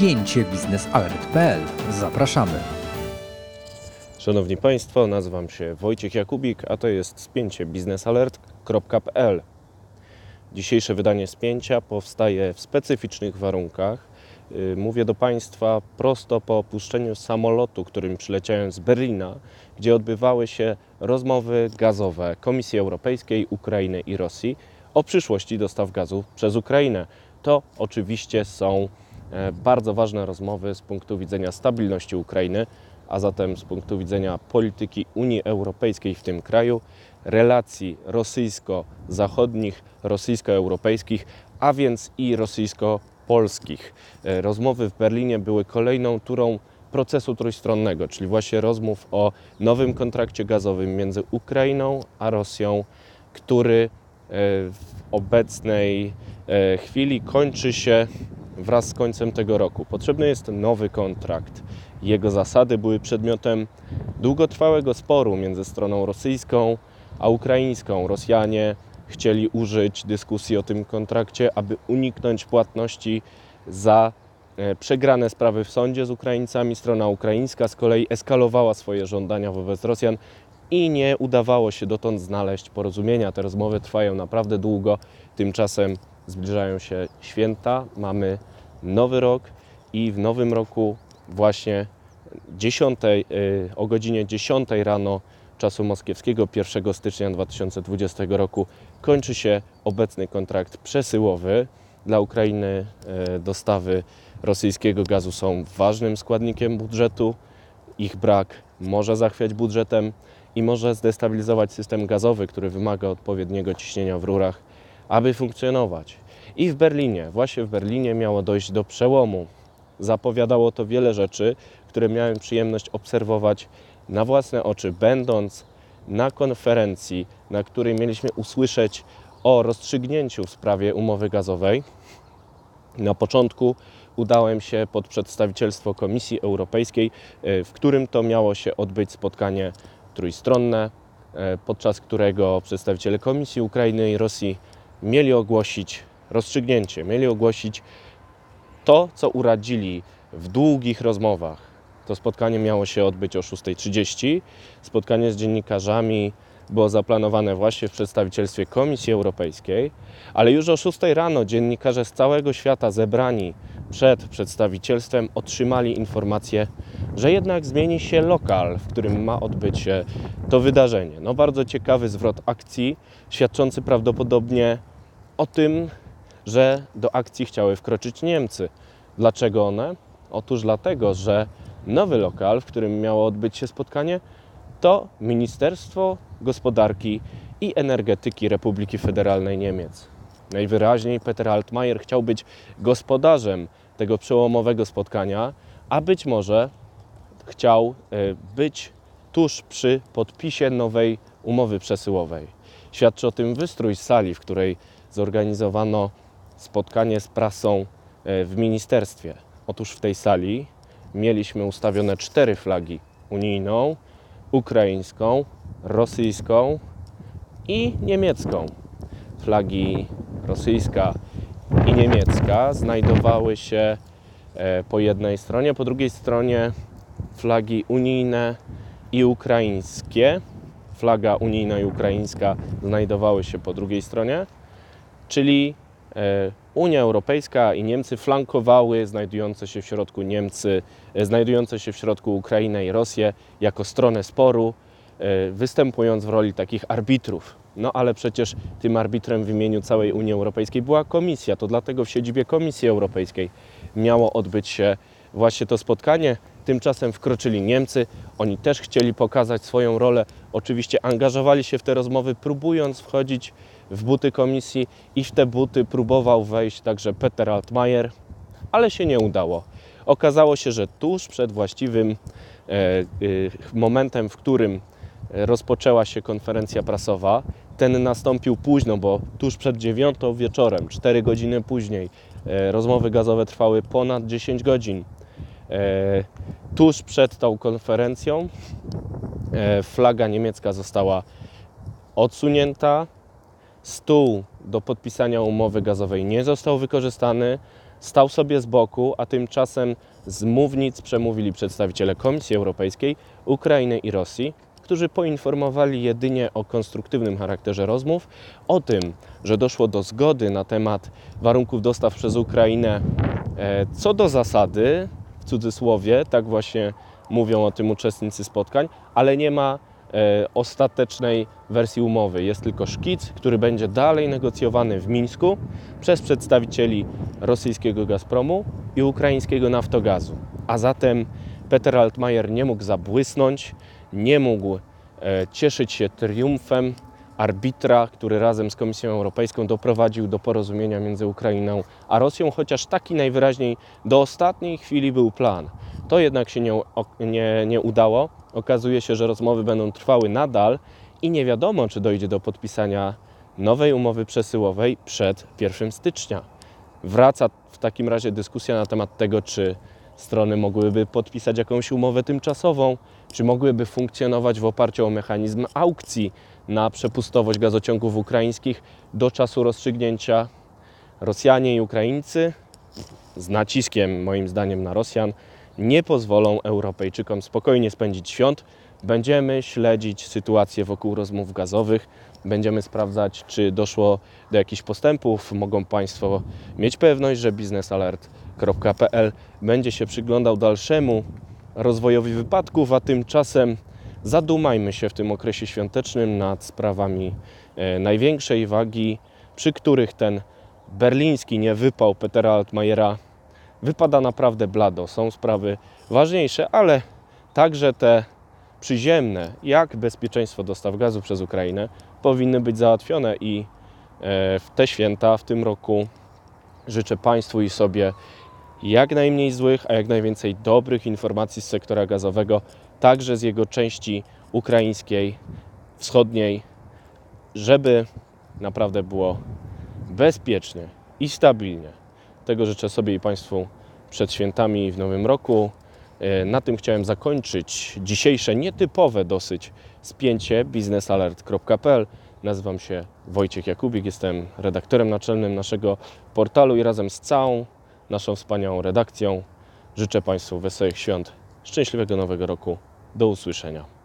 spięcie biznesalert.pl. Zapraszamy. Szanowni Państwo, nazywam się Wojciech Jakubik, a to jest spięcie biznesalert.pl. Dzisiejsze wydanie spięcia powstaje w specyficznych warunkach. Yy, Mówię do Państwa prosto po opuszczeniu samolotu, którym przyleciałem z Berlina, gdzie odbywały się rozmowy gazowe Komisji Europejskiej, Ukrainy i Rosji o przyszłości dostaw gazu przez Ukrainę. To oczywiście są bardzo ważne rozmowy z punktu widzenia stabilności Ukrainy, a zatem z punktu widzenia polityki Unii Europejskiej w tym kraju, relacji rosyjsko-zachodnich, rosyjsko-europejskich, a więc i rosyjsko-polskich. E, Rozmowy w Berlinie były kolejną turą procesu trójstronnego, czyli właśnie rozmów o nowym kontrakcie gazowym między Ukrainą a Rosją, który e, w obecnej e, chwili kończy się wraz z końcem tego roku. Potrzebny jest nowy kontrakt. Jego zasady były przedmiotem długotrwałego sporu między stroną rosyjską a ukraińską. Rosjanie chcieli użyć dyskusji o tym kontrakcie, aby uniknąć płatności za e, przegrane sprawy w sądzie z Ukraińcami. Strona ukraińska z kolei eskalowała swoje żądania wobec Rosjan i nie udawało się dotąd znaleźć porozumienia. Te rozmowy trwają naprawdę długo. Tymczasem zbliżają się święta, mamy nowy rok i w nowym roku właśnie 10, y, o godzinie 10 rano czasu moskiewskiego 1 stycznia 2020 roku kończy się obecny kontrakt przesyłowy. Dla Ukrainy y, dostawy rosyjskiego gazu są ważnym składnikiem budżetu. Ich brak może zachwiać budżetem i może zdestabilizować system gazowy, który wymaga odpowiedniego ciśnienia w rurach, aby funkcjonować. I w Berlinie, właśnie w Berlinie miało dojść do przełomu. Zapowiadało to wiele rzeczy, które miałem przyjemność obserwować na własne oczy, będąc na konferencji, na której mieliśmy usłyszeć o rozstrzygnięciu w sprawie umowy gazowej. Na początku udałem się pod przedstawicielstwo Komisji Europejskiej, e, w którym to miało się odbyć spotkanie trójstronne, e, podczas którego przedstawiciele Komisji Ukrainy i Rosji mieli ogłosić rozstrzygnięcie, mieli ogłosić to, co uradzili w długich rozmowach. To spotkanie miało się odbyć o 6.30. Spotkanie z dziennikarzami było zaplanowane właśnie w przedstawicielstwie Komisji Europejskiej, ale już o 6 rano dziennikarze z całego świata zebrani przed przedstawicielstwem otrzymali informację, że jednak zmieni się lokal, w którym ma odbyć się to wydarzenie. No bardzo ciekawy zwrot akcji, świadczący prawdopodobnie o tym, że do akcji chciały wkroczyć Niemcy. Dlaczego one? Otóż dlatego, że nowy lokal, w którym miało odbyć się spotkanie, to Ministerstwo Gospodarki i Energetyki Republiki Federalnej Niemiec. Najwyraźniej Peter Altmaier chciał być gospodarzem tego przełomowego spotkania, a być może chciał e, być tuż przy podpisie nowej umowy przesyłowej. Świadczy o tym wystrój sali, w której zorganizowano spotkanie z prasą e, w ministerstwie. Otóż w tej sali mieliśmy ustawione cztery flagi: unijną, ukraińską, rosyjską i niemiecką. Flagi rosyjska i niemiecka znajdowały się e, po jednej stronie, po drugiej stronie flagi unijne i ukraińskie. Flaga unijna i ukraińska znajdowały się po drugiej stronie, czyli e, Unia Europejska i Niemcy flankowały znajdujące się w środku Niemcy, e, znajdujące się w środku Ukrainę i Rosję jako stronę sporu, e, występując w roli takich arbitrów. No ale przecież tym arbitrem w imieniu całej Unii Europejskiej była Komisja. To dlatego w siedzibie Komisji Europejskiej miało odbyć się właśnie to spotkanie. Tymczasem wkroczyli Niemcy. Oni też chcieli pokazać swoją rolę. Oczywiście angażowali się w te rozmowy, próbując wchodzić w buty komisji i w te buty próbował wejść także Peter Altmaier, ale się nie udało. Okazało się, że tuż przed właściwym e, e, momentem, w którym rozpoczęła się konferencja prasowa, ten nastąpił późno, bo tuż przed dziewiątą wieczorem, 4 godziny później, e, rozmowy gazowe trwały ponad 10 godzin. E, Tuż przed tą konferencją e, flaga niemiecka została odsunięta. Stół do podpisania umowy gazowej nie został wykorzystany. stał sobie z boku, a tymczasem z mównic przemówili przedstawiciele Komisji Europejskiej, Ukrainy i Rosji, którzy poinformowali jedynie o konstruktywnym charakterze rozmów, o tym, że doszło do zgody na temat warunków dostaw przez Ukrainę e, co do zasady, cudzysłowie, tak właśnie mówią o tym uczestnicy spotkań, ale nie ma e, ostatecznej wersji umowy. Jest tylko szkic, który będzie dalej negocjowany w Mińsku przez przedstawicieli rosyjskiego Gazpromu i ukraińskiego Naftogazu. A zatem Peter Altmaier nie mógł zabłysnąć, nie mógł e, cieszyć się triumfem arbitra, który razem z Komisją Europejską doprowadził do porozumienia między Ukrainą a Rosją, chociaż taki najwyraźniej do ostatniej chwili był plan. To jednak się nie, nie, nie udało. Okazuje się, że rozmowy będą trwały nadal i nie wiadomo, czy dojdzie do podpisania nowej umowy przesyłowej przed 1 stycznia. Wraca w takim razie dyskusja na temat tego, czy strony mogłyby podpisać jakąś umowę tymczasową, czy mogłyby funkcjonować w oparciu o mechanizm aukcji na przepustowość gazociągów ukraińskich do czasu rozstrzygnięcia. Rosjanie i Ukraińcy, z naciskiem moim zdaniem na Rosjan, nie pozwolą Europejczykom spokojnie spędzić świąt. Będziemy śledzić sytuację wokół rozmów gazowych, będziemy sprawdzać, czy doszło do jakichś postępów. Mogą Państwo mieć pewność, że biznesalert.pl będzie się przyglądał dalszemu rozwojowi wypadków, a tymczasem zadumajmy się w tym okresie świątecznym nad sprawami e, największej wagi, przy których ten berliński niewypał Petera Altmajera wypada naprawdę blado. Są sprawy ważniejsze, ale także te przyziemne, jak bezpieczeństwo dostaw gazu przez Ukrainę, powinny być załatwione i e, w te święta w tym roku życzę Państwu i sobie jak najmniej złych, a jak najwięcej dobrych informacji z sektora gazowego, także z jego części ukraińskiej, wschodniej, żeby naprawdę było bezpiecznie i stabilnie. Tego życzę sobie i Państwu przed świętami w nowym roku. E, Na tym chciałem zakończyć dzisiejsze nietypowe dosyć spięcie biznesalert.pl. Nazywam się Wojciech Jakubik, jestem redaktorem naczelnym naszego portalu i razem z całą naszą wspaniałą redakcją życzę Państwu wesołych świąt, szczęśliwego nowego roku. Do usłyszenia.